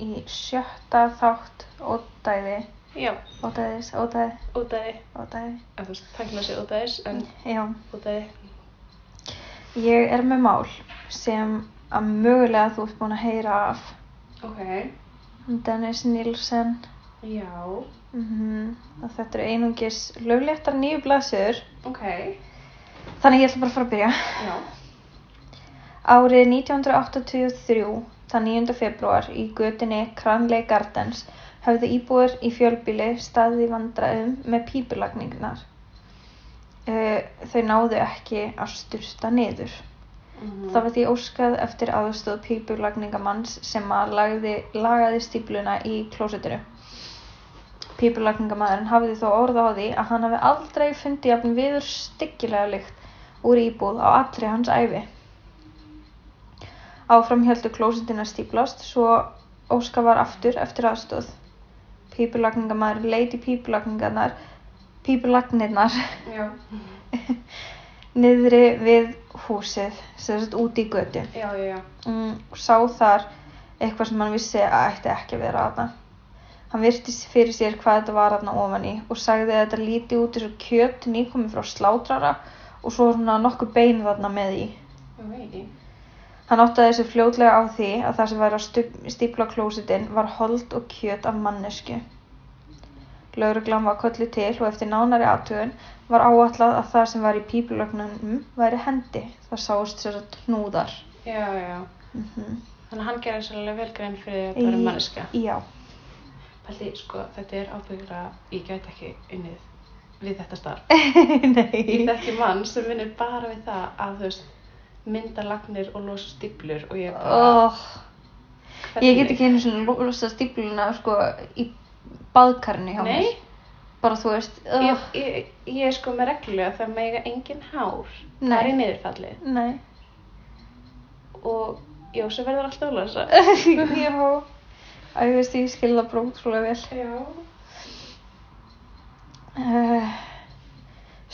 í sjötta þátt ódæði, Já, ódæðis, ódæði, ódæði. ódæði. En þú veist, tækna sig ódæðis, en Já, ódæði. ég er með mál sem að mögulega þú ert búin að heyra af. Ok. Dennis Nielsen. Já. Mm og þetta eru einungis lögléttar nýju blaðsöður. Ok. Þannig ég ætla bara að fara að byrja. Já. Árið 1983, þann 9. februar, í götunni Cranley Gardens, höfðu íbúar í fjölbíli staðið í vandræðum með pípulagningnar. Uh, þau náðu ekki að sturta niður. Mm Það var því óskað eftir aðstóð pípulagningamanns sem að lagði, lagaði stípluna í klósettinu. Pípulagningamæðurinn hafði þó orða á því að hann hafi aldrei fundið jafn viður styggilega lykt úr íbúð á allri hans æfi. Áfram heldur klósettin að stíplast svo óska var aftur eftir aðstóð. Pípulagningamæður leiti pípulagningarnar, pípulagnirnar niðri við húsið, sagt úti í götu. Já, já, já. Mm, sá þar eitthvað sem hann vissi að ætti ekki að vera aðna. Hann virti fyrir sér hvað þetta var aðna ofan í og sagði að þetta líti út eins og kjöt nýkomið frá slátrara og svo svona nokkuð bein þarna með í. Já, veit ég. Hann áttaði sig fljótlega á því að það sem væri að stípla klósitinn var hold og kjöt af mannesku. Lauruglan var kölluð til og eftir nánari aðtögun var áætlað að það sem var í pípulögnunum væri hendi. Það sást sér að hnúðar. Já, já. Mm Þannig að hann gerir svolítið vel grein fyrir að þetta var manneska. Já. Paldi, sko, þetta er ábyggilega, ég gæti ekki unnið við þetta starf. Nei. Ég þekki mann sem vinnur bara við það að, þú veist, mynda lagnir og losa stíplur og ég bara... Oh, ég get ekki einu svona losa stípluna sko í baðkarni hjá mér. Nei, Bara þú veist, ég, oh, ég, ég er sko með reglulega það mega engin hár. Nei. Það er í niðurfallið. nei. Og Jósef verður alltaf að losa. Já. Æ, ég veist, ég skil það bara útrúlega vel. Já. Uh,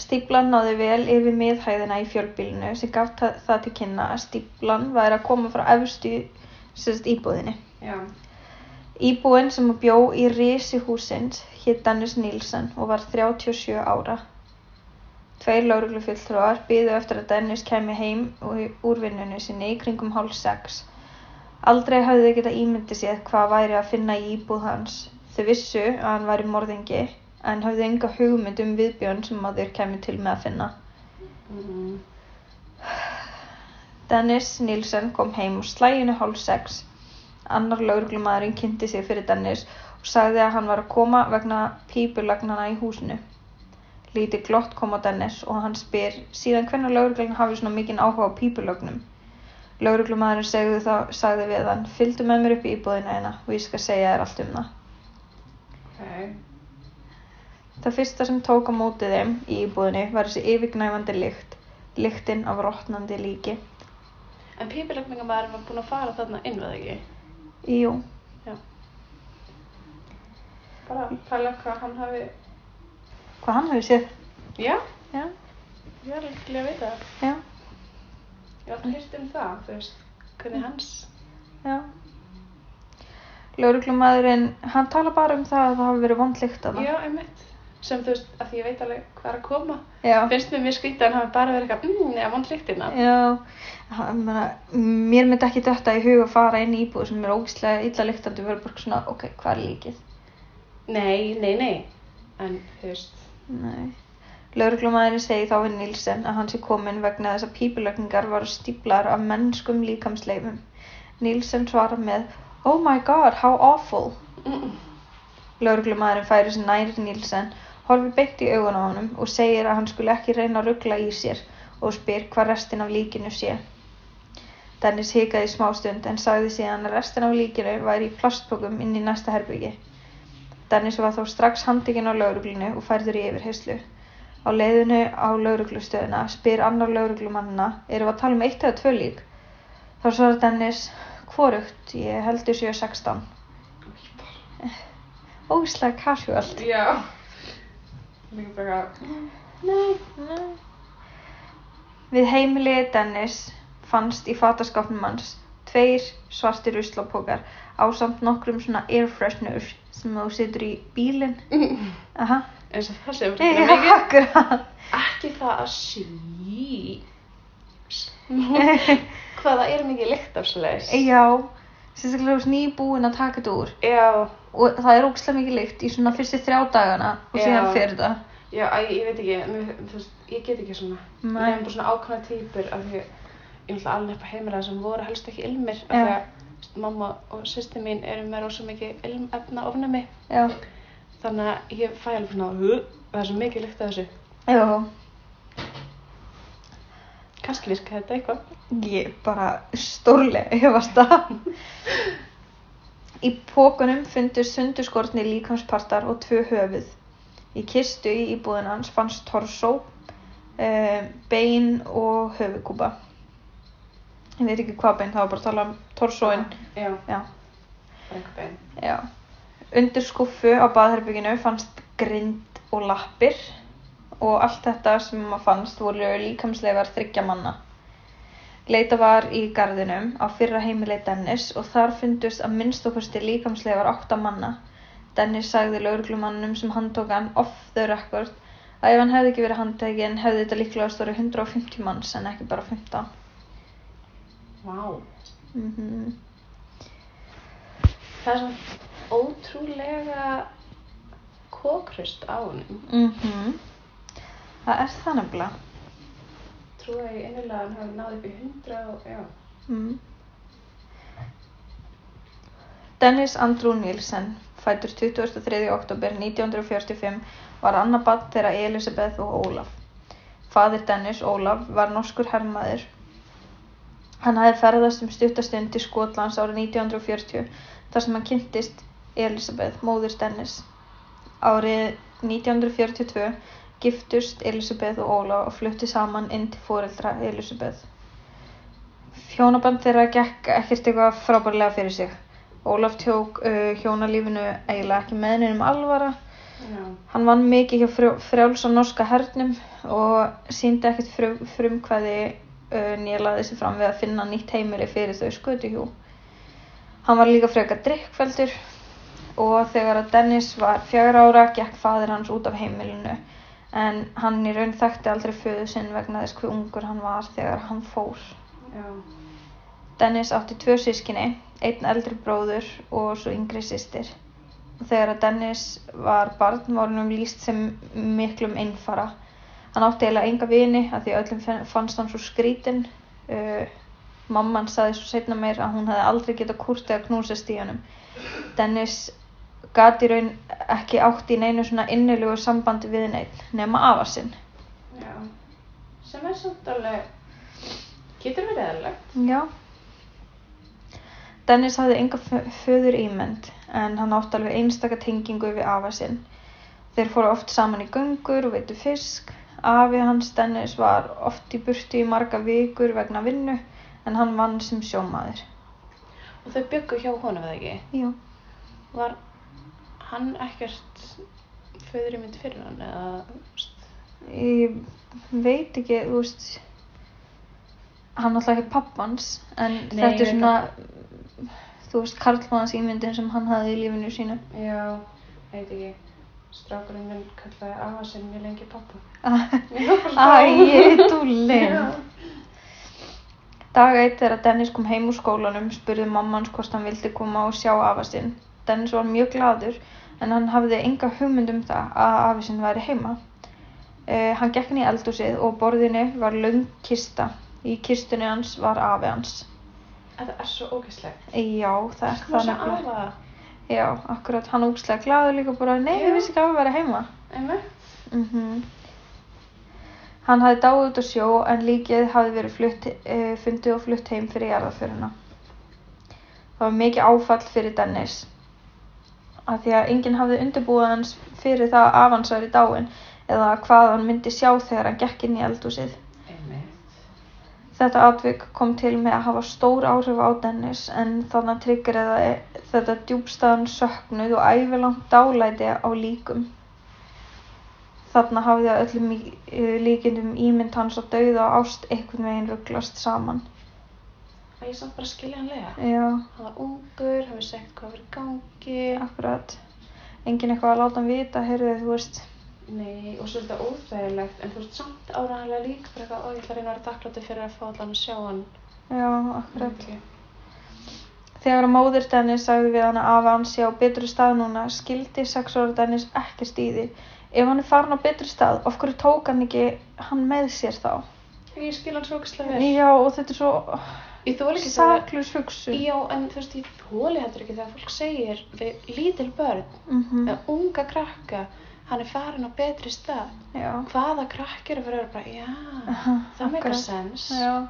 stíplan náði vel yfir miðhæðina í fjölbílinu sem gaf það, til kynna að stíplan væri að koma frá efstu sérst, íbúðinni. Já. Íbúinn sem bjó í risi húsins hétt Dennis Nielsen og var 37 ára. Tveir lauruglufulltrúar byðu eftir að Dennis kæmi heim úr- vinnunni sinni í kringum hálf sex. Aldrei hafði þau getað ímyndið sér hvað væri að finna í íbúð hans. Þau vissu að hann væri morðingi en hafði enga hugmynd um viðbjörn sem að þeir kæmi til með að finna. Mm. Dennis Nielsen kom heim á slæginu hálf sex. Annar lauruglumadurinn kynnti sig fyrir Dennis og sagði að hann var að koma vegna pípulagnana í húsinu. Lítið glott kom á Dennis og hann spyr síðan hvernig lauruglan hafi svona mikinn áhuga á segði, þá, sagði við hann, fylgdu með mér upp í íbúðina hérna og ég skal segja þér allt um það. Ok. Það fyrsta sem tók á móti þeim í íbúðinni var þessi yfirgnæfandi lykt, lyktin af rotnandi líki. En pípilagningamaður var búinn að fara þarna inn, veð ekki? Jú, Já. Bara pæla hvað hann hafi... hvað hann hefur séð? Já, Já, ég er til að vita það. já, Ég har alltaf hýrt um það, þú veist, hvernig hans... já. Lauruglumadurinn, hann tala bara um það að það hafi verið vond lykt af það. Já, einmitt. Sem þú veist, að því ég veit alveg hvað er að koma. Já. Finnst mér mjög skrítið að hann hafi bara verið eitthvað, mmm, neða, vond meina, mér myndi ekki þetta í hug að fara inn í íbúð sem er ógislega illa lyktandi og vera bara svona, ok, hvað er líkið? Nei, nei, nei. En, þú veist, Nei. Lauruglumadurinn segi þá við Nílsen að hann sé kominn vegna þess að pípulögningar varu stíplar af mennskum líkamsleifum. Nílsen svarar með, oh my god, how awful. mm, Lauruglumadurinn færi sér nær Nílsen, horfir beint í augun á honum og segir að hann skuli ekki reyna að ruggla í sér og spyr hvað restin af líkinu sé. Dennis hikaði í smástund en sagði síðan að restin af líkinu væri í plastpokum inn í næsta herbyggi. Dennis var þó strax handikinn á lauruglunu og færður í yfirheyslu. Á leiðinu á lauruglustöðuna spyr annar lauruglumannina, erum við að tala um eitt eða tvö lík? Þá svarar Dennis, hvorugt, ég heldur 7-16. Ógislega casual. Já. Líka bara, Nei. Við heimili Dennis fannst í fataskápnum hans tveir svartir ruslapokar á samt nokkrum svona air fresheners sem þú setur í bílinn. Aha. eins og það sem fyrir mikið akkurat. ekki það að sí hvað það er mikið lykt af slæs Já, sérstaklega þú veist nýbúin að taka þetta úr já, og það er ógslag mikið lykt í svona fyrstu þrjá dagana og Já. síðan fyrir það. já, æ, ég veit ekki mér, þú veist, ég get ekki svona Nei. ég hef bara svona ákvæmna týpur af því ég náttúrulega alveg upp á heimilega sem voru helst ekki ilmir af Já. því að þú veist, mamma og sýsti mín eru með rosa mikið ilmefna ofnami Já, þannig að ég fæ alveg svona "Huh?" það er svo mikið lykt af þessu já, kannski virka þetta eitthvað ég bara stórlega hefast það. Í pókunum fundust sundurskortni líkamspartar og tvö höfuð. Í kistu í íbúðin hans fannst torsó, uh, bein og höfukúpa. Ég veit ekki hvað bein, það var bara að tala um torsóin. já, Já, bara einhver bein já. Undir skuffu á baðherbygginu fannst grind og lappir og allt þetta sem maður fannst voru líkamslegar þryggja manna. Leita var í garðinum á fyrra heimili Dennis og þar fundust að minnst okkursti líkamslegar átta manna. Dennis sagði lauruglumannum sem handtók hann off the record að ef hann hefði ekki verið handtekinn hefði þetta líklega stórið 150 manns en ekki bara 15. Vá, Mm það er svona ótrúlega kókrust á honum. Mhm. Það er það nefnilega. Trúið ég innilega að hann hafi náð upp í hundra og já. Mm. Dennis Andrew Nielsen, fætur 23. oktober 1945, var annað barn þeirra Elisabeth og Ólaf. Fadir Dennis, Ólaf, var norskur herrmaður. Hann hafði ferðast um stuttastund til Skotlands árið 1940 þar sem hann kynntist Elisabeth, móður Dennis. Árið 1942 giftust Elisabeth og Ólaf og fluttu saman inn til foreldra Elisabeth. Hjónaband þeirra gekk ekkert eitthvað frábærlega fyrir sig. Ólaf tók uh, hjónalífinu eiginlega ekki með neinum alvara. Já. Hann vann mikið hjá frjó- frjálsa norska hernum og síndi ekkert frum, frumkvæði uh, nýlaði sig fram við að finna nýtt heimili fyrir þau skötuhjú. Hann var líka frekar drikkfældur og þegar að Dennis var fjögur ára gekk fadir hans út af heimilinu en hann í raun þekkti aldrei föðu sinn vegna þess hver ungur hann var þegar hann fór. Já. Dennis átti tvö sískinni, einn eldri bróður og svo yngri systir. Og þegar að Dennis var barn var hann um líst sem miklum einfara. Hann átti eiginlega enga vini að því öllum fann- fannst hann svo skrítinn. Uh, mamman saði svo setna meir að hún hefði aldrei getað kúrt eða knúsast í honum. Dennis gat í raun ekki átt í neinu svona innilegu sambandi við neitt nema afa sinn. Já. Sem er samt alveg, getur verið eðlilegt. Já. Dennis hafði enga fö- föður ímynd en hann átti alveg einstaka tengingu við afa sinn. Þeir fóru oft saman í göngur og veitu fisk. Afi hans Dennis var oft í burtu í marga vikur vegna vinnu en hann vann sem sjómaður. Og þau byggu hjá honum eða ekki? Jú. Var hann ekkert föður í mynd fyrir hann eða, þú Ég veit ekki, þú veist, hann alltaf ekki pappans en Nei, þetta er svona, þú veist, karlmanns ímyndin sem hann hafði í lífinu sínu. já, veit ekki, strákurinn minn kallaði afa sinn mjög lengi pappa. Æ, dúllinn. Já. Dag eitt þegar Dennis kom heim úr skólanum spurði mammans hvort hann vildi koma og sjá afa sinn. Dennis var mjög gladur en hann hafði enga hugmynd um það að afi sinn væri heima. Uh, hann gekk inn í eldhúsið og borðinu var löng kista. Í kistunni hans var afi hans. Þetta er svo ógæslegt. Já, það er það nefnilega. Já, akkurat, hann úkslega gladur líka bara, nei, ég vissi ekki að afi væri heima. einmitt. Mm Hann hafði dáið út á sjó en líkið hafði verið flutt, uh, fundið og flutt heim fyrir jarðaföruna. Það var mikið áfall fyrir Dennis. Af því að enginn hafði undirbúið hans fyrir það að af hans væri dáinn eða hvað hann myndi sjá þegar hann gekk inn í. Einmitt. Þetta atvik kom til með að hafa stór áhrif á Dennis en þannig að tryggriði þetta djúbstæðan söknuð og ævilangt dálæti á líkum. Þarna hafði að öllum líkindum ímynd hans og dauða ást einhvern veginn rugglast saman. Að ég samt bara skilja hann lega. Já, Hann var ungur, hann vissi ekkert hvað í gangi. akkurat. Engin eitthvað að láta hann vita, heyrðu þú veist. Nei, og svo er þetta óþægilegt, en þú veist samt áræðanlega líka bara eitthvað, ó, ég ætla að reyna að vera þakkláttur fyrir að fá allan að sjá hann. Já, akkurat. Ok. Þegar að móðir Dennis sagði við hana að hann sé á betri stað núna, skildi sex ára Dennis ekkert í því. Ef hann er farin á betri stað, of hverju tók hann ekki hann með sér þá? Ég skil hann svo ógæslega vel. Já, og þetta er svo Ég þóla ekki þegar, saklus hugsun. já, en þú veist, ég þóli heldur ekki þegar fólk segir við lítil börn, Mhm, eða unga krakka, hann er farin á betri stað. Já, Hvaða krakkir eru fyrir að bara, já, Aha, það meikar sens. já.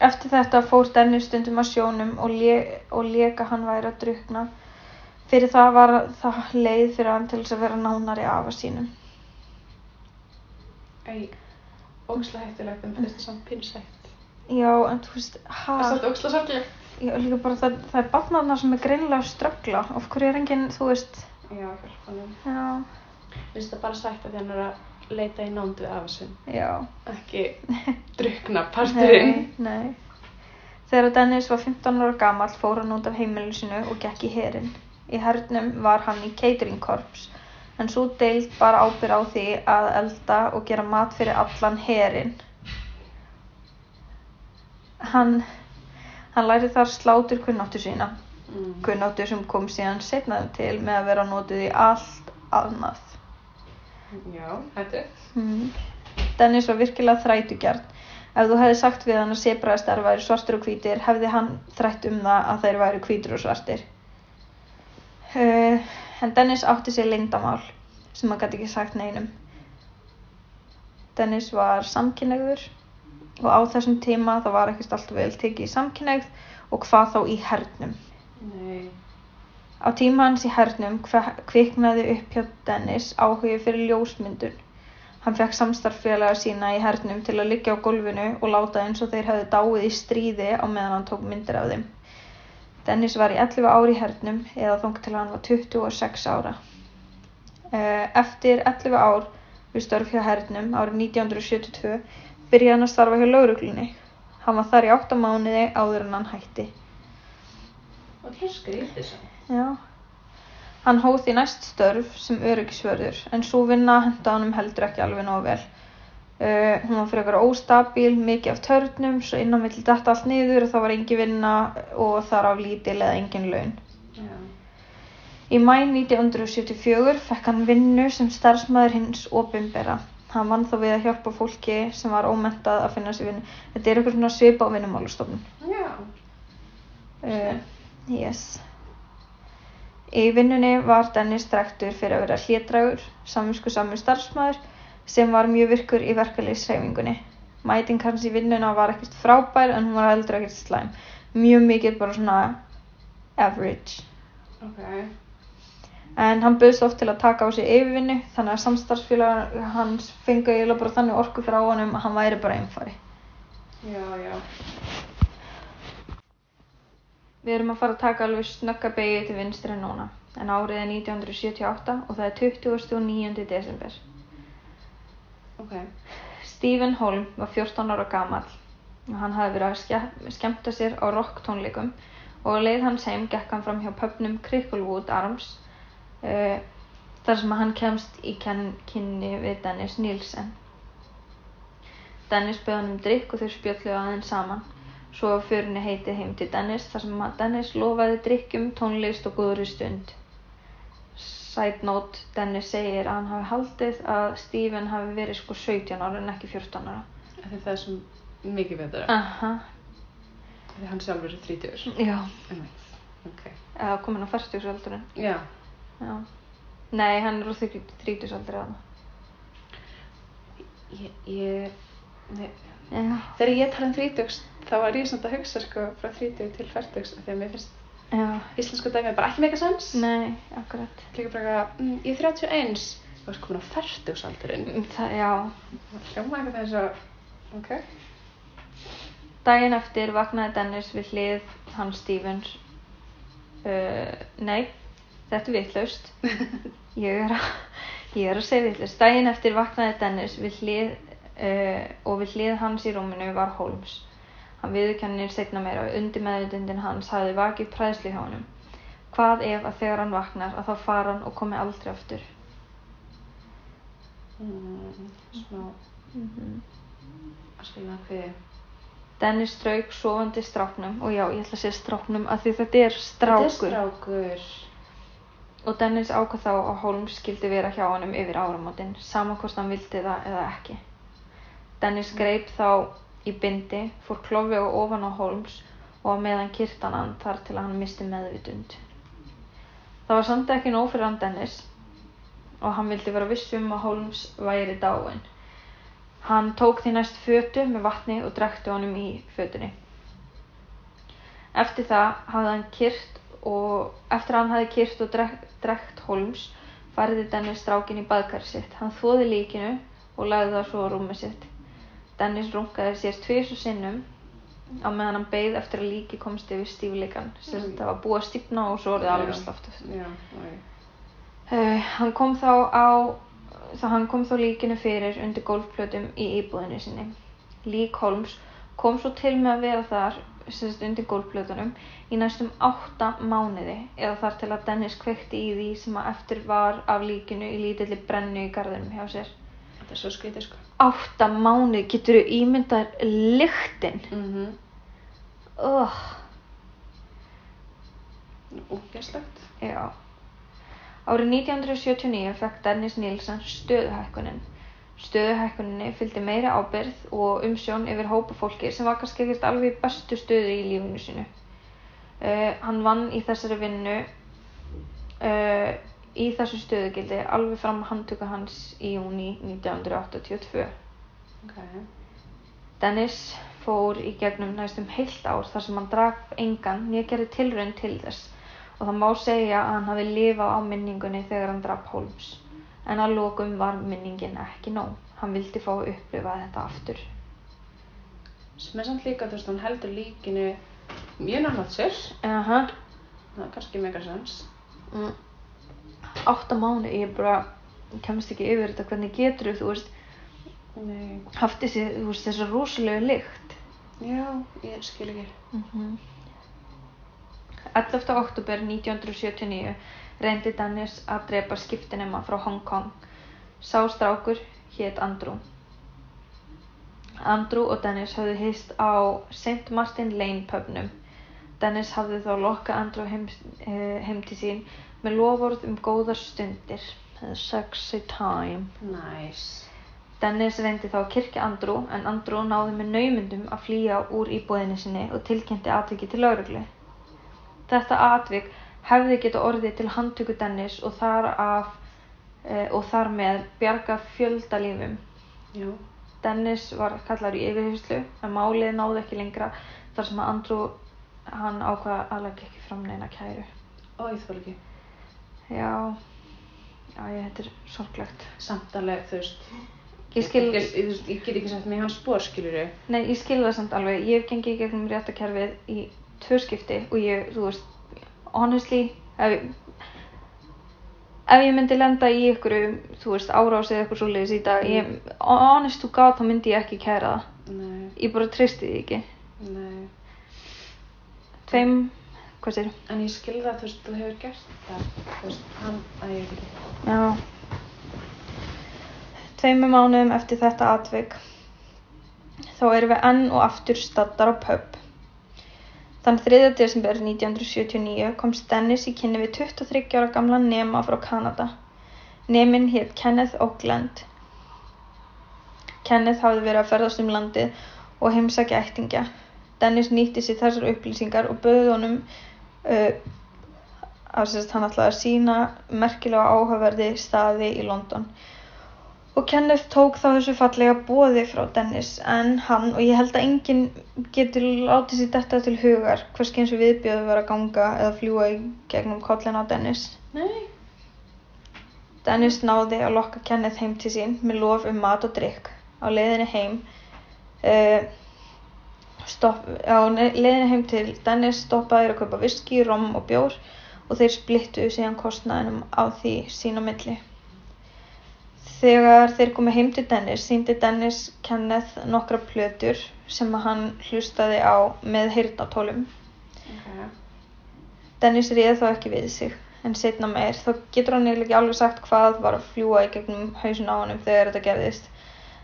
Eftir þetta fór Dennis stundum að sjónum og, le og leka hann væri að drukna. Fyrir það var það leið fyrir hann til þess að vera nánari afa sínum. Æ, ógæslega hættulegt, en þetta er samt pinsætt. Já, en þú veist, Það er samt ógæslega sorglegt. já, líka bara það, það er barnarna sem er greinilega að ströggla. Of hverju er enginn, þú veist, Já, hjálpa hann. já, Mér finnst það bara sætt að hann er að leita í nánd við afa sinn. já. Ekki drukna parturinn. Nei, nei. Þegar Dennis var 15 ára gamall fór hann út af heimilu sinu og gekk í herinn. Í hernum var hann í catering korps, en svo deild bara ábyrð á því að elda og gera mat fyrir allan herinn. Hann, hann læri þar slátur kunnáttu sína, Mm. kunnáttu sem kom síðan setnaðum til með að vera notuð í allt annað. Já, hættu. Mm. Dennis var virkilega þrætugjarn. Ef þú hefði sagt við hann að sebraðistar væri svartir og hvítir, hefði hann þrætt um það að þeir væri hvítir og svartir. Uh, en Dennis átti sér leyndamál sem hann gæti ekki sagt neinum. Dennis var samkynneigður og á þessum tíma það var ekkert allt vel tekið í samkynneigð og hvað þá í hernum. Nei. Á tíma hans í hernum kviknaði upp hjá Dennis áhugi fyrir ljósmyndun. Hann fekk samstarffélaga sína í hernum til að liggja á gólfinu og láta eins og þeir hefðu dáið í stríði á meðan hann tók myndir af þeim. Dennis var í 11 ári í hernum eða þóng til hann var 26 ára. Eh, Eftir 11 ár við störf hjá hernum árið 1972 byrjaði hann að starfa hjá lauruglunni. Hann var þar í 8 mánuði áður en hann hætti. Og það skrítið svo. Já. Hann hóð því næst störf sem öryggisvörður en svo vinna henda honum heldur ekki alveg nógu vel. Uh, hún var frekar óstabíl, mikið af törnum, svo innan vill detta allt niður og það var engin vinna og þar af lítil eða engin laun. Já. Í mæ 1974 fekk hann vinnu sem starfsmæður hins opinbera. Hann vann þá við að hjálpa fólki sem var ómentað að finna sér vinnu. Þetta er eitthvað svona svipa á vinnumálastofnun. Já. Uh, yes. Í vinnunni var Dennis drektur fyrir að vera hlédrægur, samvinsku samur starfsmæður sem var mjög virkur í verkalýsreifingunni. Mæting hans í vinnuna var ekkert frábær en hún var heldur ekkert slæm. Mjög mikið bara svona average. Ok. En hann bauðst oft til að taka á sig yfirvinnu þannig að samstarfsfélag hans fengi eiginlega bara þannig orku frá honum að hann væri bara einfari. Já, já. Við erum að fara að taka alveg snögga beigju til vinstri núna, en árið er 1978 og það er 29. desember. Ok. Stephen Holm var 14 ára gamall og hann hafði verið að ske- skemmta sér á rocktónleikum og leið hans heim gekk hann fram hjá pubnum Cricklewood Arms uh, þar sem hann kemst í kynni við Dennis Nielsen. Dennis bauð hann um drikk og þau spjölluðu aðeins saman. Svo var förinni heitið heim til Dennis þar sem að Dennis lofaði drikkjum, tónlist og góðri stund. Side note, Dennis segir að hann hafi haldið að Stephen hafi verið sko 17 ára en ekki 14 ára. Af Því það er svo mikið betra. Aha, Því hann sjálfur er 30. já, Einmitt. Ok. eða komin á 40 aldurinn. Já. Já. Nei, hann er á 30 aldrei aðna. Ég, ég, Þegar ég tala um 30, þá var ég samt að hugsa sko frá 30 til 40 af því að mér finnst já, íslensku dæmið bara ekki meika sens. nei, akkurat. Líka bara mm, ég er 31, þú veist komin á 40 aldurinn. Það, já, hljóma eitthvað eins og, ok. Daginn eftir vaknaði Dennis við hlið hans Stevens. Uh, nei, þetta er vitlaust. Ég er að, ég er að segja vitlaust. Daginn eftir vaknaði Dennis við hlið uh, og við hlið hans í rúminu var Holmes. Hann viðurkennir seinna meira að undir meðutundin hans hafi vakið præðslu hjá honum. Hvað ef að þegar hann vaknar að þá fara hann og komi aldrei aftur? Mm, smá Mm -hmm. að skilja hvað. Dennis strauk sofandi stráknum og já, ég ætla að segja stráknum að því þetta er strákur. Þetta er strákur. Og Dennis ákvað þá að Holmes skildi vera hjá honum yfir áramótin, saman hvort hann vildi það eða ekki. Dennis greip þá í bindi, fór klofið og ofan á Holmes og að meðan kyrtan hann þar til að hann misti meðvitund. Það var samt ekki nóg fyrir hann Dennis og hann vildi vera viss um að Holmes væri dáinn. Hann tók því næst fötu með vatni og drekti honum í fötunni. Eftir það hafði hann kyrt og eftir að hann hafði kyrt og drekt, Holmes færði Dennis strákin í baðkari sitt. Hann þóði líkinu og lagði það svo á rúmið sitt. Dennis rungaði sér tvis og sinnum á meðan hann beigð eftir að líki komst yfir stífleikan. Mm. það var búið að stífna og svo orðið alveg Já. slaftu. Já, oi. Uh, hann kom þá á þá hann kom þá líkinu fyrir undir gólfplötum í íbúðinu sinni. Lík Holmes kom svo til með að vera þar sérst undir gólfplötunum í næstum átta mánuði eða þar til að Dennis kveikti í því sem að eftir var af líkinu í lítilli brennu í garðinum hjá sér. Þetta er svo skrítið sko. Átta mánuði, getur þú ímyndað lyktin? Mhm. Ugh, Úgeslegt. já. Árið 1979 fekk Dennis Nielsen stöðuhækkunin. Stöðuhækkuninni fylgdi meiri ábyrgð og umsjón yfir hópa fólki sem var kannski ekkert alveg í bestu stöðu í lífinu sínu. Uh, hann vann í þessari vinnu uh, í þessu stöðugildi alveg fram að handtöku hans í júni 1982. Ok. Dennis fór í gegnum næstum heilt ár þar sem hann draf engan nýja gerði tilraun til þess og það má segja að hann hafi lifað á minningunni þegar hann draf Holmes. En að lokum var minningin ekki nóg. Hann vildi fá að upplifa þetta aftur. Sem er samt líka, þú veist, hann heldur líkinu mjög náttúrulega sér. Aha, Það er kannski mega sens. mm. Átta mánu, ég bara kemst ekki yfir þetta, hvernig getur þú veist, Nei. haft þessi, þú veist, þessa rosalega lykt. Já, ég skil ekki. Mm 11. oktober 1979 reyndi Dennis að drepa skiptinema frá Hong Kong. Sá strákur hét Andrew. Andrew og Dennis höfðu hist á St. Martin Lane pubnum. Dennis hafði þá lokkað Andrew heim, eh, heim til sín með lofórð um góðar stundir. Sexy time. Nice. Dennis reyndi þá að kirkja Andrew en Andrew náði með naumundum að flýja úr íbúðinni sinni og tilkynnti atviki til lauruglu. Þetta atvik hefði geta orðið til handtöku Dennis og þar, af, e, og þar með bjarga fjöldalífum. Já. Dennis var kallar í yfirheyslu en málið náði ekki lengra þar sem að Andrew hann ákvaða að leggja ekki fram neina kæru. Ó, ég þvól ekki. Já, já ég, þetta er sorglegt. Samt alveg, þú veist. Ég skil, Ég, ég, ég get ekki sett mig í hans spór, skilur þú? Nei, ég skil það samt alveg. Ég hef gengið gegnum réttakerfið í tvö skipti og ég, þú veist, honestly, ef, ef ég myndi lenda í ykkur, þú veist, árás eða eitthvað svoleiðis í dag, ég, honest to god, þá myndi ég ekki kæra það. Nei, Ég bara treysti því ekki. nei. Tveim, hvað sér? En ég skil það, þú veist, þú hefur gert það. Þú veist, hann, að ég veit ekki. Já. Tveimur mánuðum eftir þetta atvik þá erum við enn og aftur staddar á pub. Þann 3. desember 1979 komst Dennis í kynni við 23 ára gamla nema frá Kanada. Nemin hétt Kenneth Oakland. Kenneth hafði verið að ferðast um landið og heimsækja ættingja. Dennis nýtti sér þessar upplýsingar og bauði honum uh, að hann ætlaði að sína merkilega áhugaverði staði í London. Og Kenneth tók þá þessu fallega bóði frá Dennis en hann, og ég held að enginn getur látið sér þetta til hugar, hverski eins og viðbjöðu var að ganga eða fljúa í gegnum kollin á Dennis. Nei. Dennis náði að lokka Kenneth heim til sín með lof um mat og drikk. Á leiðinni heim uh, stopp, á leiðinni heim til Dennis stoppaði að kaupa viski, rom og bjór og þeir splittuðu síðan kostnaðinum á því sín á milli. Þegar þeir komu heim til Dennis síndi Dennis Kenneth nokkra plötur sem hann hlustaði á með heyrnatólum. Ok. Dennis réð þá ekki við sig en setna meir þá getur hann ekki alveg sagt hvað var að fljúa í gegnum hausin á honum þegar þetta gerðist.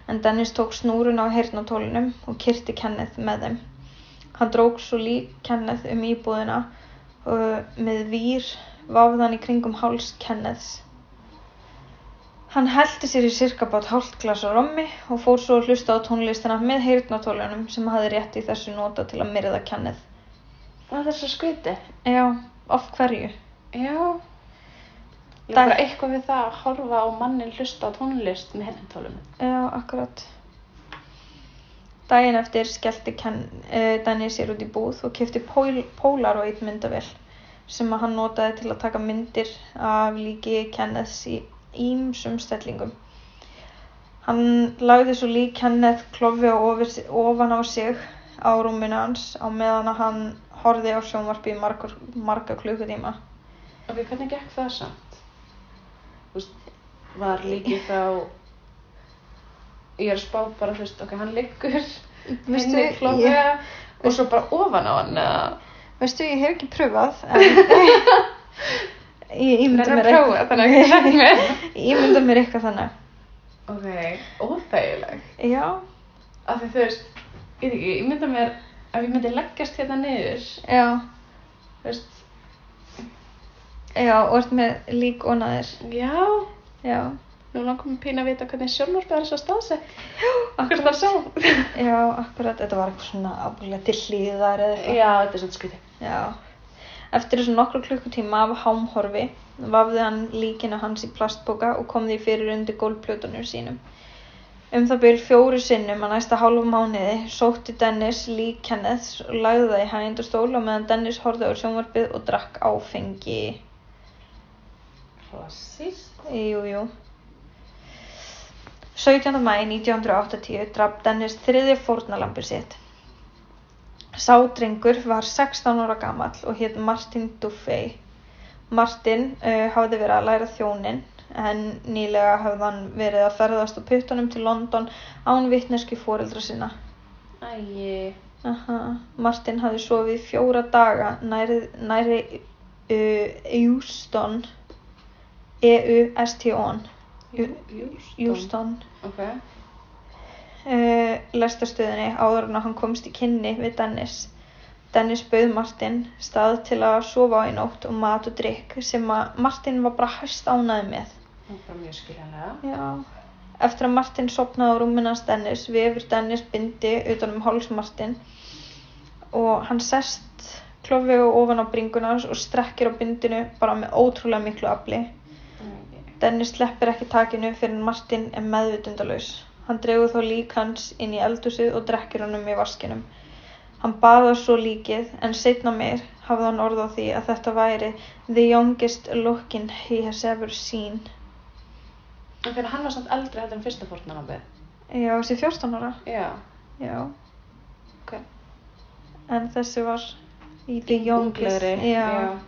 En Dennis tók snúrun á heyrnatólunum og kyrti Kenneth með þeim. Hann drók svo lík Kenneth um íbúðina og með vír vafði hann í kringum háls Kenneths. Hann hellti sér í cirka bát hálft glas á rommi og fór svo að hlusta á tónlistina með heyrnatólunum sem hafði rétt í þessu nota til að myrða. Og það er svo skviti. Já, af hverju? Já. Ég bara eitthvað við það að horfa á mannin hlusta á tónlist með hennintólum. Já, akkurat. Daginn eftir skellti uh, Danny sér út í búð og kefti pól, Polaroid myndavél sem að hann notaði til að taka myndir af líki Kenneths í ímsum stellingum. Hann lagði svo lík Kenneth klofi á ofan á sig á rúminu hans á meðan að hann horfði á sjónvarpi í margar, marga klukkutíma. Ok, hvernig gekk það samt? Þú veist, var líkið þá... Ég er að spá bara, þú veist, ok, hann liggur henni klófið ég- og svo bara ofan á hann, eða... Veistu, ég hef ekki pröfað, en ég ímynda mér að prófa, þannig að ég sagði mér. Ég ímynda mér eitthvað þannig. Ok, óþægileg. Já, Af því þú veist, ég veit ekki, ég mynda mér ef ég myndi leggjast hérna niður, já, þú veist, já, og ert með lík onaðir. já, Já, nú langar mér pína að vita hvernig sjónvarpið er svo staðsett. Akkur það sá. já, akkurat, þetta var eitthvað svona ábúinlega til hlýðar eða eitthvað. Já, þetta er svona skytið. Já. Eftir þessu nokkru klukkutíma af hámhorfi vafði hann líkinu hans í plastboka og kom því fyrir undir gólplötunum sínum. Um það byrj fjóru sinnum að næsta hálfu mánuði sótti Dennis lík Kenneths og lagði það í hægindastól og meðan Dennis horfði á sjónvarpið og drakk áfengi. Klassíst. Jú, jú. 17. mæ 1980 draf Dennis þriði fórnalambur sitt. Sá drengur var 16 ára gamall og hétt Martin Duffey. Martin uh, hafði verið að læra þjónin en nýlega hafði hann verið að ferðast á puttunum til London án vitneski fóreldra sinna. Æi, Aha. Martin hafði sofið fjóra daga næri, næri uh, Euston E-U-S-T-O-N Euston Ok. Uh, lestarstöðinni áður en hann komst í kynni við Dennis. Dennis bauð Martin stað til að sofa á í nótt og mat og drikk sem að Martin var bara hæst ánæði með. Það bara mjög skiljanlega. Já. Eftir að Martin sopnaði á rúminans Dennis vefur Dennis bindi utan um háls Martin og hann sest klofvegu ofan á bringunas og strekkir á bindinu bara með ótrúlega miklu afli. Dennis sleppir ekki takinu fyrir Martin er meðvitundalaus. Hann dregur þó lík hans inn í eldhúsið og drekkir honum í vaskinum. Hann baðar svo líkið en setna meir hafði hann orð á því að þetta væri the youngest looking he has ever seen. En fyrir hann var samt eldri heldur en fyrsta fórnarnambið. Já, þessi 14 ára. Já. Já, Ok. en þessi var í the youngest. Unglegri. Já.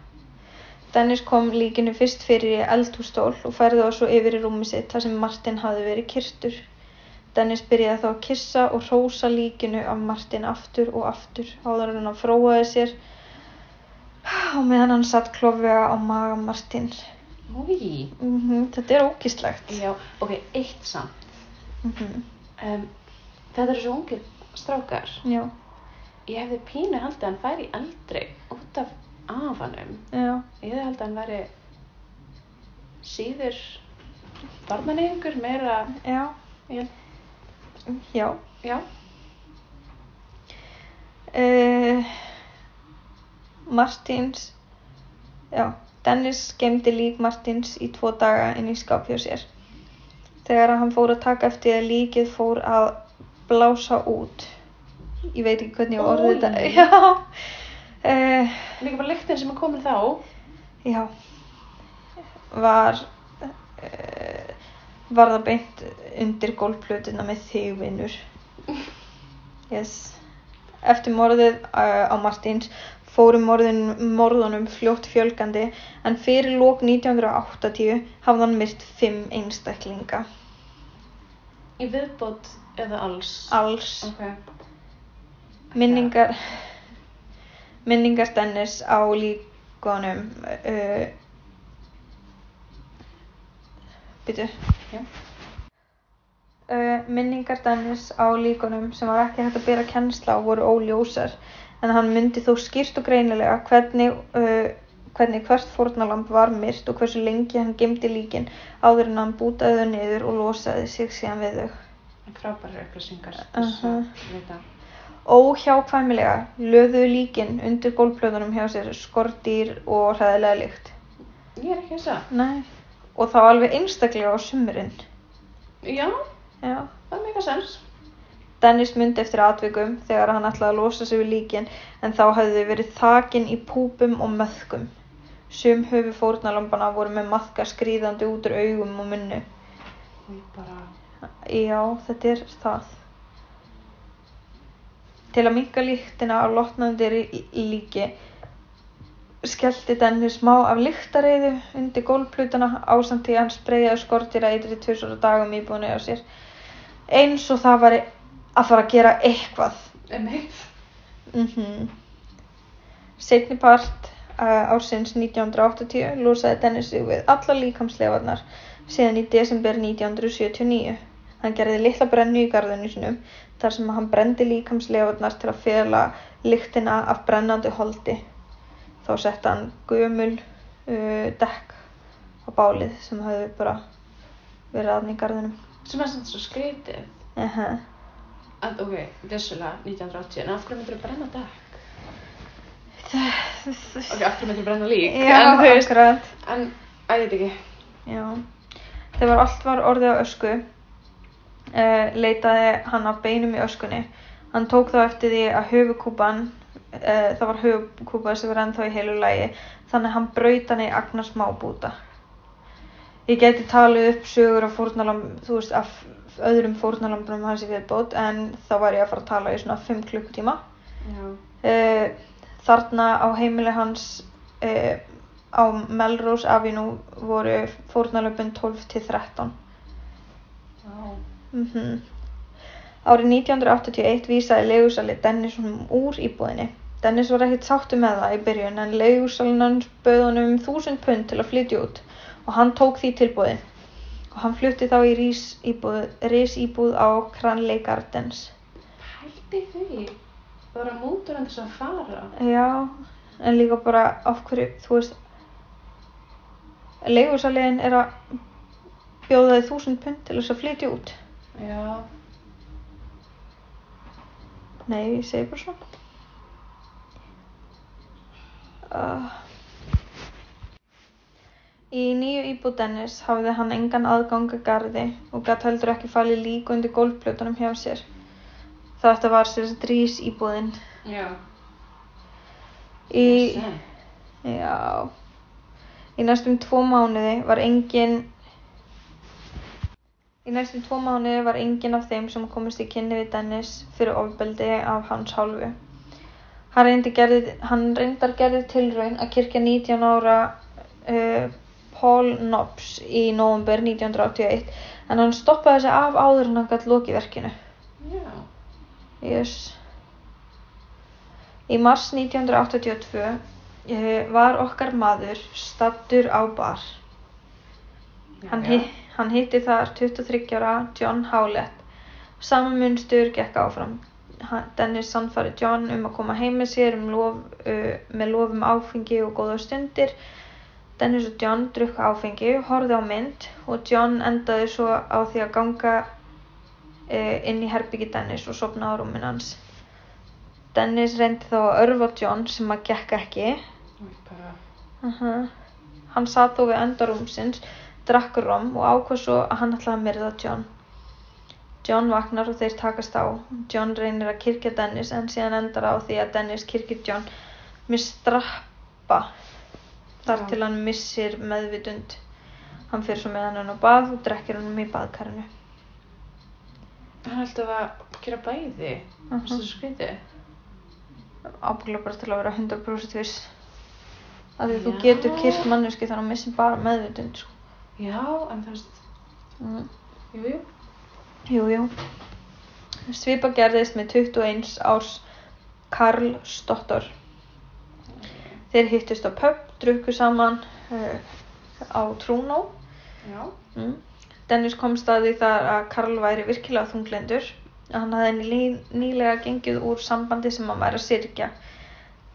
Dennis kom líkinu fyrst fyrir í eldhússtól og færði það svo yfir í rúmi sitt þar sem Martin hafði verið kyrtur. Dennis byrjaði þá að kissa og hrósa líkinu af Martin aftur og aftur áður en hann fróaði sér og meðan hann satt klofvega á maga Martin. Úi. Mm þetta er ógíslegt. Já, ok, eitt samt. Mm Um, þetta eru svo ungir strákar. Já, Ég hefði pínu haldið að hann færi eldri út af afanum. já, Ég hefði haldið að hann væri síður barnaneyingur, meira, já, ég, já. já, Uh, Martins já, Dennis gemdi lík Martins í tvo daga inn í skáp hjá sér. Þegar hann fór að taka eftir að líkið fór að blása út. Ég veit ekki hvernig ég orði þetta. Já. Uh, líka bara lyktin sem er komin þá. já. Var uh, var það beint undir gólfplötuna með þig vinnur yes eftir morðið uh, á Martins fóru morðin, morðunum fljótt fjölgandi en fyrir lók 1980 hafði hann myrt fimm einstaklinga Í viðbót eða alls? alls. Ok. Minningar, minningar Dennis á líkonum, uh, byrju, Já. uh, minningar Dennis á líkonum sem var ekki hægt að bera kennsla á voru óljósar en hann myndi þó skýrt og greinilega hvernig, uh, hvernig hvert fórnalamb var myrt og hversu lengi hann gemdi líkin áður en hann bútaði þau niður og losaði sig síðan við þau. Frábærar upplýsingar. Aha. Vita. Óhjákvæmilega löðuðu líkin undir gólfplötunum hjá sér skordýr og hræðilega lykt. Ég er ekki að segja. Nei. Og þá alveg einstaklega á sumurinn. Já, Já. það er mega sens. Dennis myndi eftir atvikum þegar hann ætlaði að losa sig við líkin en þá hefði þau verið þakin í púpum og möðkum. Sum höfu fórnalambana voru með maðka skrýðandi út úr augum og munnu. Ég bara, Já, þetta er það. Til að minka líktina á lotnandi rí- líki skellti Dennis smá af lyktareiðu undir gólfplutana ásamt því hann spreyjaði skortýra eitri tvisar á dagum íbúinu á sér. Eins og það væri að fara að gera eitthvað. Mm Seinni part uh, ársins 1980 losaði Dennis sig við alla líkamslefarnar síðan í desember 1979. Hann gerði litla brennu í garðinu sinum þar sem hann brendi líkamslefarnar til að fela lyktina af brennandi holdi. Þá setti hann gömul uh, dekk á bálið sem hafði bara verið aðn í garðinum. Sem er samt svo skrítið. Uh -huh. Að, ok, vissulega 1980, en af hverju myndir þú brenna dekk? Ok, af hverju myndir þú brenna lík? Já, en, þú veist, en, að ég veit ekki. Já, þegar allt var orðið á ösku uh, leitaði hann af beinum í öskunni. Hann tók þá eftir því að höfukúpan, uh, það var höfukúpa sem var ennþá í heilu lagi, þannig að hann braut hann í agnar smábúta. Ég geti talið upp sögur af fórnalamb, þú veist, af öðrum fórnalambunum hans í viðbót, en þá var ég að fara að tala í svona 5 klukkutíma. Uh, þarna á heimili hans uh, á Melrose Avenue voru fórnalöpun 12 til 13. Já. Mm Árið 1981 vísaði leigusali Dennis honum úr íbúðinni. Dennis var ekkert sáttu með það í byrjun en leigusalinn hans bauð honum 1000 pund til að flytja út og hann tók því tilbúði. Og hann flutti þá í íbúð á Cranley Gardens. Pældi því. Að mútur hann þess að fara. Já, en líka bara af hverju, þú veist, leigusaliðin er að bjóða þið 1000 pund til þess að flytja út. Já. Nei, ég segi bara svona. Uh. Í nýju íbúð Dennis hafði hann engan aðgang að garði og gætt heldur ekki falið lík undir gólfplötunum hjá sér. Þetta var sér drís íbúðin. Já. Í, já, í næstum tvo mánuði var engin, í næstum tvo mánuði var engin af þeim sem komist í kynni við Dennis fyrir ofbeldi af hans hálfu. Hann, reyndi gerði, hann reyndar gerði tilraun að kirkja 19 ára uh, Paul Knobs í nóvember 1981 en hann stoppaði sig af áður en hann gætt lokið verkinu. Já. Yes. Í mars 1982 eh, var okkar maður stattur á bar. Hann, hi hann hitti þar 23 ára John Howlett. Sama munstur gekk áfram. Dennis sannfæri John um að koma heim með sér um lof, uh, með lof um áfengi og góða stundir. Dennis og John drukku áfengi, horfði á mynd og John endaði svo á því að ganga uh, inn í herbyggi Dennis og sopna á rúmin hans. Dennis reyndi þá að örfa John sem að gekk ekki. Uh Hann sat þó við enda rúmsins, drakk rom og ákvað svo að hann ætlaði að myrða John. John vaknar og þeir takast á. John reynir að kirkja Dennis en síðan endar á því að Dennis kirkir John með strappa þar til hann missir meðvitund. Hann fyrir svo með hann á bað og drekkir hann í baðkarinu. hann ætti að gera bæði. Mhm. Þessu uh skrítið. Ábygglega bara til að vera 100% viss. Af því þú getur kyrt manneski þannig að hann missir bara meðvitund. Sko. Já, en þú veist, Mm. jú, jú. Jú. Svipa gerðist með 21 árs Karl Stottor. Þeir hittust á pub, drukku saman uh, á Trúnó. Mm. Dennis komst að því þar að Karl væri virkilega þunglendur. Hann hafði ný, nýlega gengið úr sambandi sem hann væri að syrkja.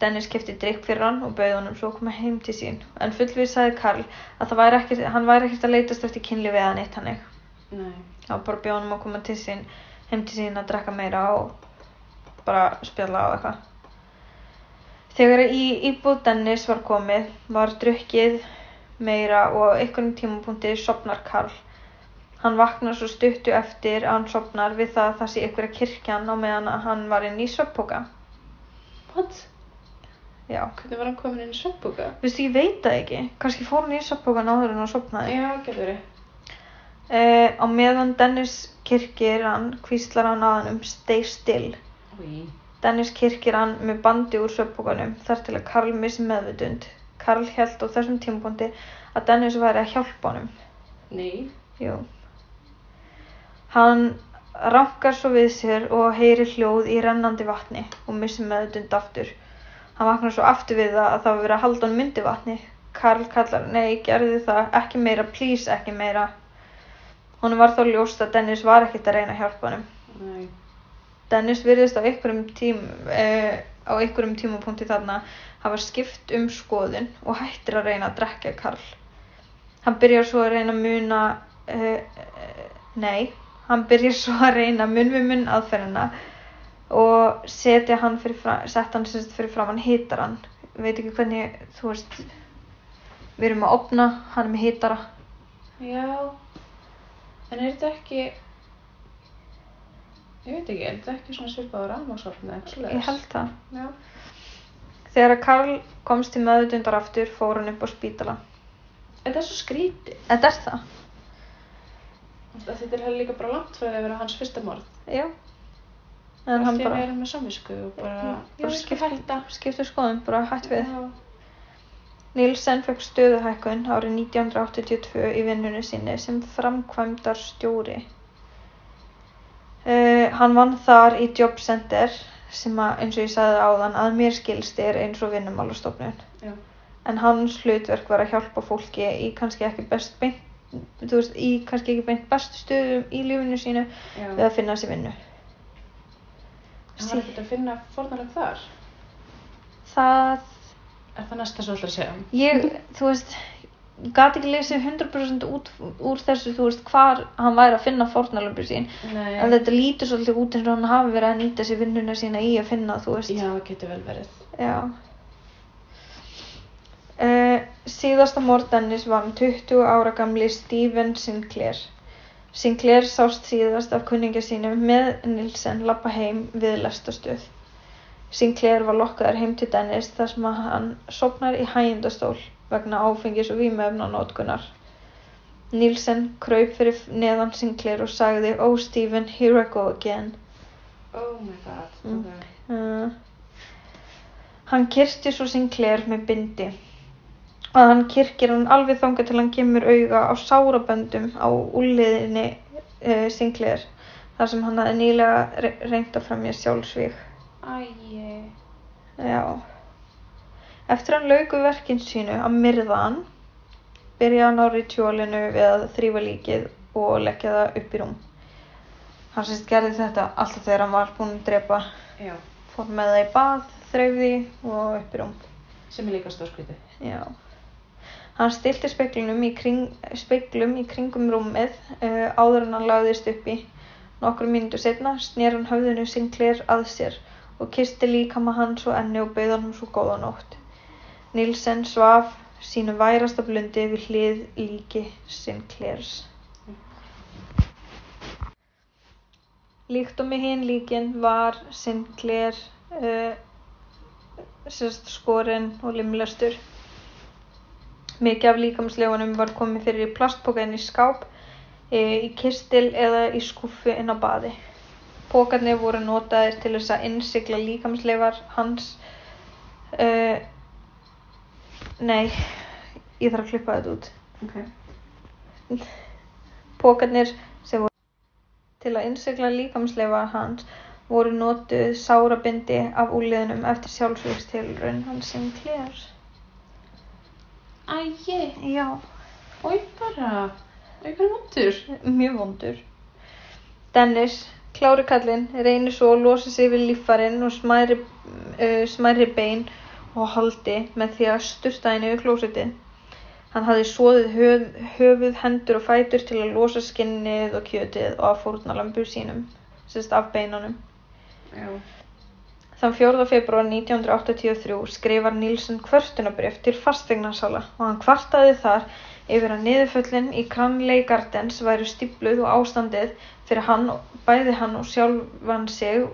Dennis kefti drikk fyrir hann og bauð honum svo að koma heim til sín. En fullvísaði Karl að væri ekkert, hann væri ekkert að leitast eftir kynlífi eða neitt hannig. Nei. Var bara að bjóða honum að koma til sín, heim til sín að drekka meira og bara spjalla á eitthvað. Þegar í íbúð Dennis var komið var drukkið meira og á einhverjum tímapunkti sopnar Karl. Hann vaknar svo stuttu eftir að hann sopnar við það að það sé einhverja kirkjan á meðan að hann var inn í svefnpoka. What? Já. Hvernig var hann komin inn í svefnbúka? Vistu, ég veit það ekki. Kannski fór hann í svefnpokan áður en hann sopnaði. Já, getur verið. Uh, á meðan Dennis kirkir hann, hvíslar hann að hann um stay still. Úi. Dennis kirkir hann með bandi úr svefnpokanum þar til að Karl missi meðvitund. Karl held á þessum tímapunkti að Dennis væri að hjálpa honum. Nei. Jú. Hann rankar svo við sér og heyrir hljóð í rennandi vatni og missir meðutund aftur. Hann vaknar svo aftur við það að það var verið að halda hann myndi vatni. Karl kallar, nei, gerði það, ekki meira, please, ekki meira. Honum var þó ljóst að Dennis var ekkert að reyna að hjálpa honum. Nei. Dennis virðist á einhverjum, einhverjum tímapunkti þarna hafa skipt um skoðun og hættir að reyna að drekka Karl. Hann byrjar svo að reyna að muna, uh, uh, nei, hann byrjar svo að reyna munn við munn aðferðina og setja hann fyrir fram, setja hann fyrir fram hann hitar hann. Veit ekki hvernig, þú veist, við erum að opna, hann er með hitara. Já. En er þetta ekki... Ég veit ekki, er þetta ekki svona svipað á rafmagnsofni eða eitthvað svoleiðis? Ég held það. Já. Þegar að Karl komst til meðutundar aftur fór hann upp á spítala. Þetta er svo skrítið. Þetta er það. Þetta er líka bara langt því að vera hans fyrsta morð. Já. En hann Allt hann með samvisku og bara... Bara skipti skoðum, bara hætt við. Já. Nielsen fekk stöðuhækkun árið 1982 í vinnunni sinni sem framkvæmdar stjóri. Uh, hann vann þar í Job Center sem að, eins og ég sagði áðan að mér skilst er eins og vinnumálastofnun. En hans hlutverk var að hjálpa fólki í kannski ekki best beint, veist, í kannski ekki beint bestu stöðum í lífinu sínu Já. við að finna sér vinnu. Hann var ekkert að finna fórnarlega þar. Það Er það næsta svo alltaf að segja? ég, þú veist gat ekki lesið 100% út úr þessu, þú veist, hvar hann væri að finna fórnarlömbu sín, Nei. en þetta lítur svolítið út eins og hann hafi verið að nýta sér vinnuna sína í að finna, þú veist Já, það getur vel verið. Já. Uh, síðasta mordennis var um 20 ára gamli Stephen Sinclair. Sinclair sást síðast af kunningja sínum með Nilsen lappa heim við lestastöð. Sinclair var lokkaður heim til Dennis þar sem hann sopnar í hægindastól vegna áfengis og vímöfnanótkunar. Nilsen kraup fyrir neðan Sinclair og sagði Oh Stephen, here I go again. Oh my god. Mm. ok. Uh, hann kyrsti svo Sinclair með bindi að hann kyrkir hann alveg þangað til hann kemur auga á sáraböndum á úliðinni uh, Sinclair þar sem hann hafði nýlega re reynt að fremja sjálfsvíg. Já. Eftir hann lauku verkin sínu að myrða hann byrjaði hann á rituálinu við að þrýfa líkið og leggja það upp í rúm. Hann sérst gerði þetta alltaf þegar hann var búinn að drepa Já. fór með það í bað, þreifði og upp í rúm. Sem er líka stórskrítið. Já. Hann stilti speglunum í, kring, speglum í kringum rúmið uh, áður en hann lagðist upp í. Nokkru mínútur setna snér hann höfðinu Sinclair að sér og kisti líkama hans og enni og bauð hann svo góða nótt. Nilsen svaf sínu værasta blundi við hlið líki Sinclairs. Líkt og með hinn líkin var Sinclair uh, sérst skorinn og limlestur. Mikið af líkamslegunum var komið fyrir í plastpoka inn í skáp, e, í kistil eða í skúffu inn á baði. Pókarnir voru notaðir til þess að innsigla líkamsleifar hans. Uh, nei, ég þarf að klippa þetta út. Ok. Pókarnir sem voru Til að innsigla líkamsleifar hans voru notuð sárabindi af úliðinum eftir sjálfsvíkstilraun hans Sinclair. Æi, Já, oi bara, er vondur? mjög vondur. Dennis, klári kallinn, reynir svo að losa sig við líffarinn og smæri, uh, smæri bein og haldi með því að sturta henni við klósitið. Hann hafði svoðið höf, höfuð, hendur og fætur til að losa skinnið og kjötið og að fórnalambur sínum, sérst af beinunum. Já. Þann 4. februar 1983 skrifar Nílsson kvörtunabrif til fasteignarsala og hann kvartaði þar yfir að niðurföllin í Cranley Gardens væru stípluð og ástandið fyrir hann, bæði hann og sjálfan sig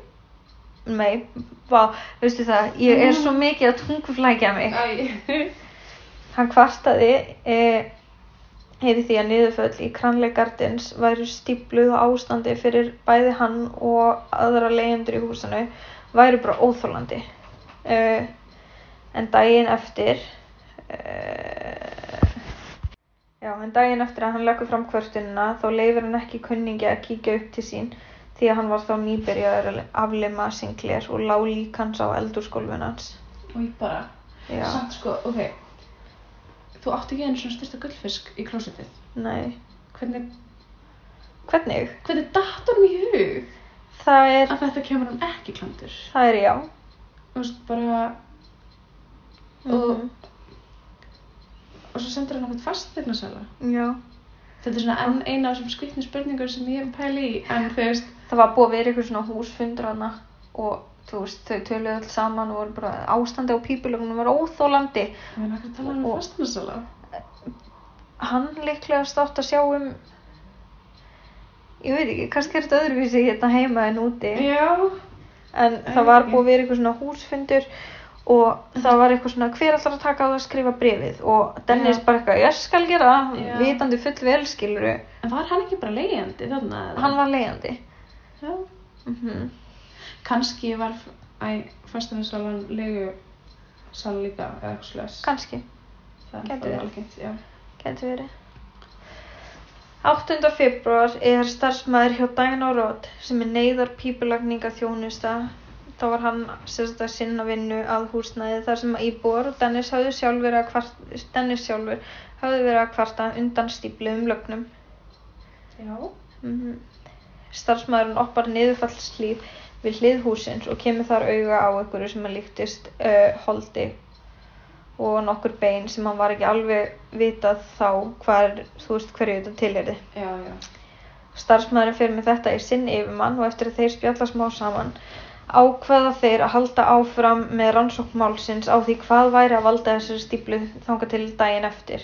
mei, vá, veistu það, ég er svo mikið að tunguflækja mig. Hann kvartaði e, yfir því að niðurföll í Cranley Gardens væru stípluð og ástandi fyrir bæði hann og aðra leyendur í húsinu væru bara óþólandi. E, en daginn eftir, e, já, en daginn eftir að hann leggur fram kvörtunina þá leifir hann ekki kunningi að kíkja upp til sín því að hann var þá nýbyrjaður að aflima Sinclair og lá lík hans á eldurskólfun hans. oi bara. Já, Samt sko, ok, þú átti ekki einu svona styrsta gullfisk í klósitið. nei. Hvernig, Hvernig? hvernig datt honum í hug Það er, að þetta kemur hann ekki klandur? það er já. Þú veist, bara, Og- Mhm. og svo sendur hann okkur fasteignarsala. Já. Þetta er svona enn eina af þessum skvittni spurningur sem ég hef pæli í, en þú veist, Það var búið að vera eitthvað svona húsfundur hana og þú veist, þau töluðu öll saman og voru bara ástandi á pípulögnum var óþólandi. ég meina hvað tala um Og- fasteignarsala? Hann líklega státt að sjá um, ég veit ekki, kannski er þetta öðruvísi hérna heima en úti. Já. En það var búið að vera eitthvað svona húsfundur og það var eitthvað svona hver allar að taka á það að skrifa brefið og Dennis Já. bara eitthvað, ég skal gera það, Já. vitandi full vel skiluru. En var hann ekki bara leigjandi þarna? eða? Hann var leiðandi. Já. Mm Kannski var, æ, fasteignasalan leigu sala líka, eða eitthvað slags. Kannski. Það gæti er verið. algengt, já. Gæti verið. 8. februar er starfsmæður hjá Road sem er neyðar pípulagninga þjónusta. Þá var hann sérst að sinna vinnu að húsnæði þar sem íbúar og Dennis sjálfur hafði verið að kvarta undan stípluðum lögnum. Já. Mm Starfsmæðurinn oppar niðurfallslíf við hlið húsins og kemur þar auga á einhverju sem að líktist uh, holdi og nokkur bein sem hann var ekki alveg vitað þá hvar, þú veist hverju þetta tilherði. Já, já. Starfsmæðurinn fer með þetta í sinn yfirmann og eftir að þeir spjalla smá saman ákveða þeir að halda áfram með rannsóknmálsins á því hvað væri að valda þessari stíplu þangað til daginn eftir.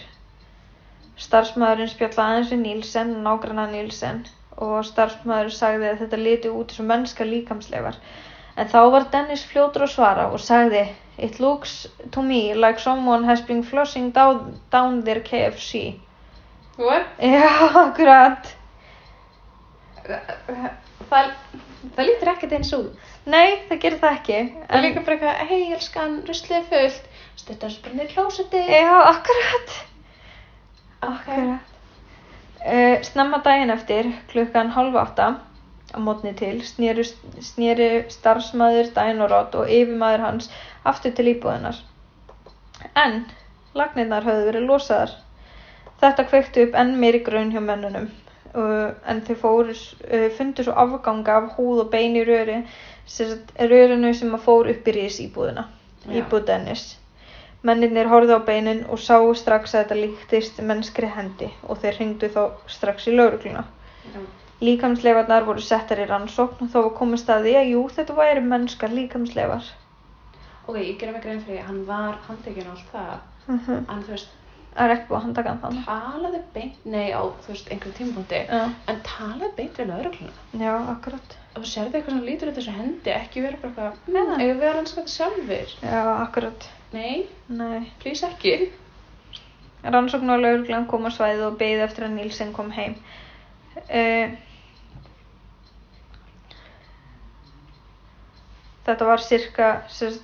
Starfsmæðurinn spjalla aðeins við Nílsen, nágranna Nílsen og starfsmæðurinn sagði að þetta liti út og mennska líkamsleifar. En þá var Dennis fljótur að svara og sagði It looks to me like someone has been flushing down, down their KFC. What? Já, akkurat. Það, það lítur ekkert eins út. Nei, það gerir það ekki. Það er líka bara eitthvað, hei, elskan, ruslið fullt. Stuttar spara niður klósetti. Já, akkurat. Akkurat. Uh, snemma daginn eftir, klukkan halv átta á mótni til, snýru, snýru starfsmæður Dænorot og yfirmæður hans aftur til íbúðinar. En lagnirnar höfðu verið losaðar. Þetta kveikti upp enn meiri grun hjá mönnunum uh, en þau fóru, uh, fundu svo afganga af húð og bein í röri, rörinu sem fór upp í rís íbúðina, Já. íbúð Dennis. Menninir horfðu á beinin og sáu strax að þetta líktist mennskri hendi og þeir hringdu þá strax í laurugluna. Já. Líkamsleifarnar voru settar í rannsókn og þó var komist að því að jú, þetta væri mennskar líkamsleifar. Ok, ég gerum mig grein fyrir því að hann var handtekinn á allt það. Mhm. En þú veist, Það er ekki búið að handtaka hann þannig. talaði beint, nei á, þú veist, einhverjum tímapunkti. Já, En talaði beint við laurugluna. já, akkurat. Og þú sérði eitthvað sem lítur út þessu hendi, ekki vera bara eitthvað, Nei. mm, eigum við að rannsaka þetta sjálfur? Já, akkurat. Nei, Nei. please ekki. Rannsókn á lauruglan kom á svæðið og beið eftir að Nílsen kom heim. Uh, þetta var cirka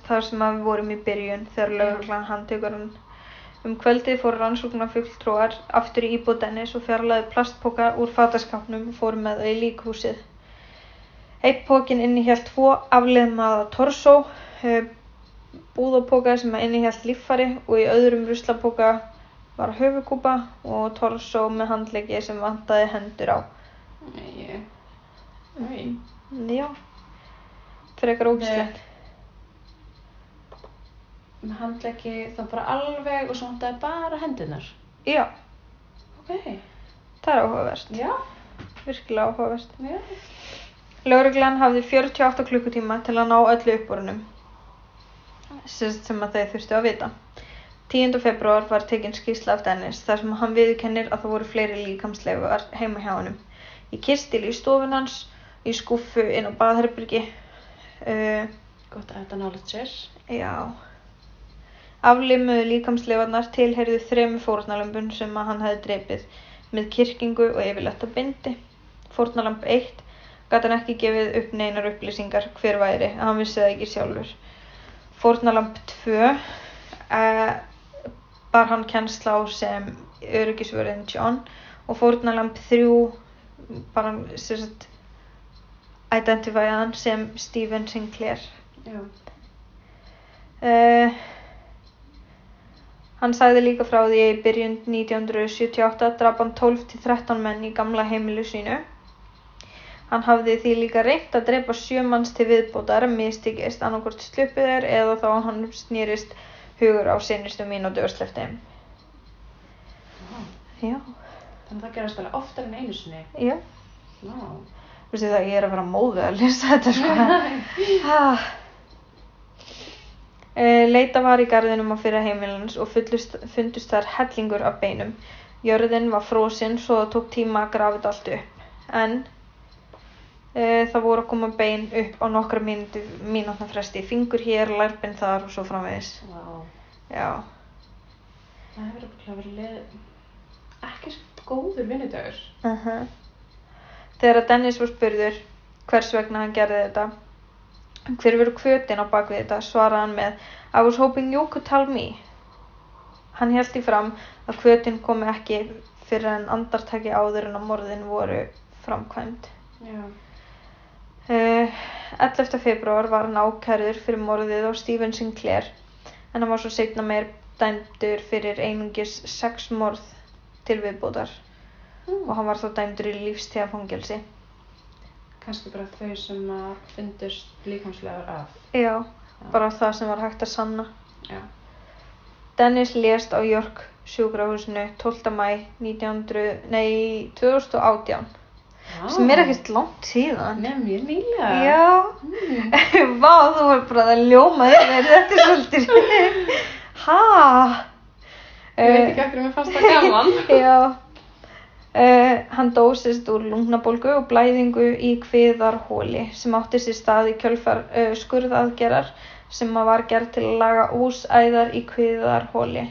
þar sem við vorum í byrjun þegar lauruglan handtekur hann. Um kvöldið fóru rannsóknarfulltrúar aftur í íbúð Dennis og fjarlæði plastpoka úr fataskápnum og fóru með þau í líkhúsið. Eitt pókin innihélt tvo afliðmaða torsó, eh, búðapóka sem innihélt líffæri og í öðrum ruslapóka var höfukúpa og torsó með handleggi sem vantaði hendur á. Nei, nei. Já, frekar ógislegt. Með handleggi þá bara alveg og svo vantaði bara hendunar. Já, Ok, það er áhugavert, já, virkilega áhugavert. já. Lögreglan hafði 48 klukkutíma til að ná öllu uppborunum sem að þeir þurftu að vita. 10. februar var tekinn skýrsla af Dennis þar sem hann viðurkennir að það voru fleiri líkamsleifar heima hjá honum. Í kistil í stofun hans, í skúffu inn á baðherbyrgi. Uh, Gott að þetta knowledge er. já. Aflimuðu líkamsleifarnar tilheyrðu þremu fórnalömbun sem að hann hefði drepið með kirkingu og yfirletta bindi. Fórnalamb 1 gat hann ekki gefið upp neinar upplýsingar hver væri, að hann vissi það ekki sjálfur. Fórnalamb 2 uh, bar hann kennsla á sem öryggisvörðin John og fórnalamb 3 bar hann sagt identifæði hann sem Stephen Sinclair. Já. Uh, hann sagði líka frá því að í byrjun 1978 draf hann 12-13 menn í gamla heimilu sínu. Hann hafði því líka reynt að drepa sjö manns til viðbótar mistikist annarkort sluppu þeir eða þá hann snýrist hugur á seinustu mínútu og. Vá. Já, Þannig að það gerast alveg oftar en einu sinni. já. Vá. Vistu það, ég er að vera móðið að lesa þetta sko. Eh, Leita var í garðinum á fyrra heimilans og fullust, fundust þar hellingur af beinum. Jörðin var frosinn svo það tók tíma að grafa þetta allt upp. En e, það voru að koma bein upp á nokkra mínútna fresti. Fingur hér, lærpinn þar og svo framvegis. Vá. Já, Það hefur verið leið... ekki svo góður vinnudagur. uh Þegar Dennis var spurður hvers vegna hann gerði þetta, hver veru hvötin á bakvið þetta, svaraði hann með I was hoping you could tell me. Hann held í fram að hvötin komi ekki fyrir en andartaki áður en að morðin voru framkvæmd. Já. Uh, 11. februar var hann ákærður fyrir morðið á Stephen Sinclair en hann var svo seinna meir dæmdur fyrir einungis sex morð til viðbótar Mm. og hann var þá dæmdur í lífstíðafangelsi. Kannski bara þau sem að fundust líkamslegar af. Já, bara það sem var hægt að sanna. Já. Dennis lést á York sjúkrahúsinu 12. mæ 1900, nei, 2018 sem er ekkert langt síðan. Nei, mjög nýlega. Já, Mm. vá, þú var bara að ljóma yfir, þetta er svolítið, ha? Ég veit ekki okkur mér fannst það gaman. Já, uh, hann dósist úr lungnabólgu og blæðingu í kviðarhóli sem átti sér stað í kjölfar uh, skurðaðgerar sem var gerð til að laga úsæðar í kviðarhóli.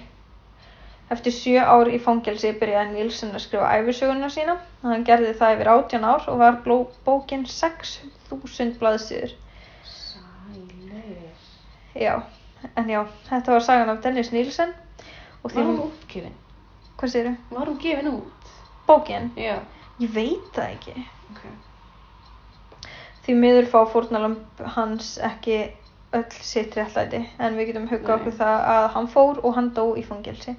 Eftir sjö ár í fangelsi byrjaði Nílsen að skrifa æfisöguna sína. Hann gerði það yfir 18 ár og var bókin 6.000 blaðsýður. Sælir. Já, en já, þetta var sagan af Dennis Nílsen og Var hún útgefin? hvað segirðu? Var hún gefin út? Bókin? Já. Ég veit það ekki. Ok. Því miður fá fórnalamb hans ekki öll sitt réttlæti en við getum huggað okkur það að hann fór og hann dó í fangelsi.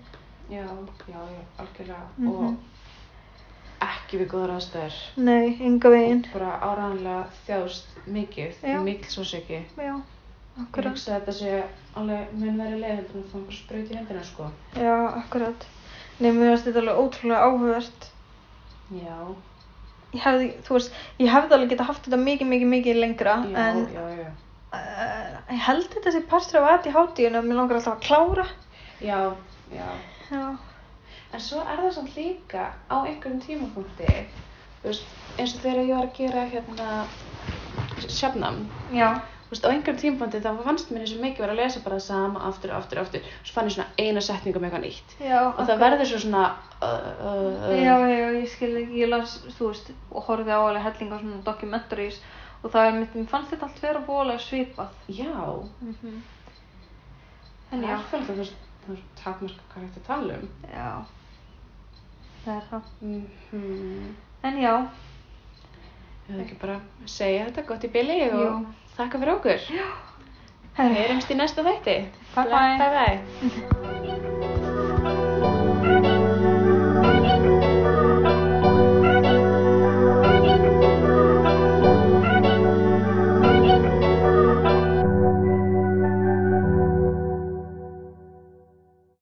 Já, já, já, algjörlega. Mhm. Og ekki við góðar aðstæður. Nei, ynga veginn. Bara áræðanlega þjáðst mikið, mikil svo seki. Já, Ég akkurat. hugsa að þetta sé alveg mun verið leið heldur en það bara spraut í hendina sko. Já, akkurat. Nei, mér finnst þetta alveg ótrúlega áhugavert. Já, Ég hefði, þú veist, ég hefði alveg geta haft þetta mikið, mikið, mikið lengra já, en já, já. uh, ég held þetta sé partur af ADHD-inu og mér langar alltaf að klára. Já, já. Já. En svo er það samt líka á einhverjum tímapunkti, þú veist, eins og þegar ég var að gera hérna sjafnam, Já. Þú veist, á einhverjum tímapunkti þá fannst mér eins og mikið vera að lesa bara það sama aftur, aftur, aftur, svo fann ég svona eina setningu með eitthvað nýtt. Já, Og það verður svo svona, uh, uh, uh, Já, já, ég skil ekki, ég las, þú veist, og horfði á alveg helling á svona documentaries og það er mitt, mér fannst þetta allt vera bólega svipað. já, Mm en En já, er fyrir það, þú veist, takmarka hvað þetta tala um. já, það er það. Mm En já, Ég ekki bara segja þetta gott í bili og Þakka fyrir okkur. Herri, Heyrumst í næsta þætti. Bye bye. Bye bye.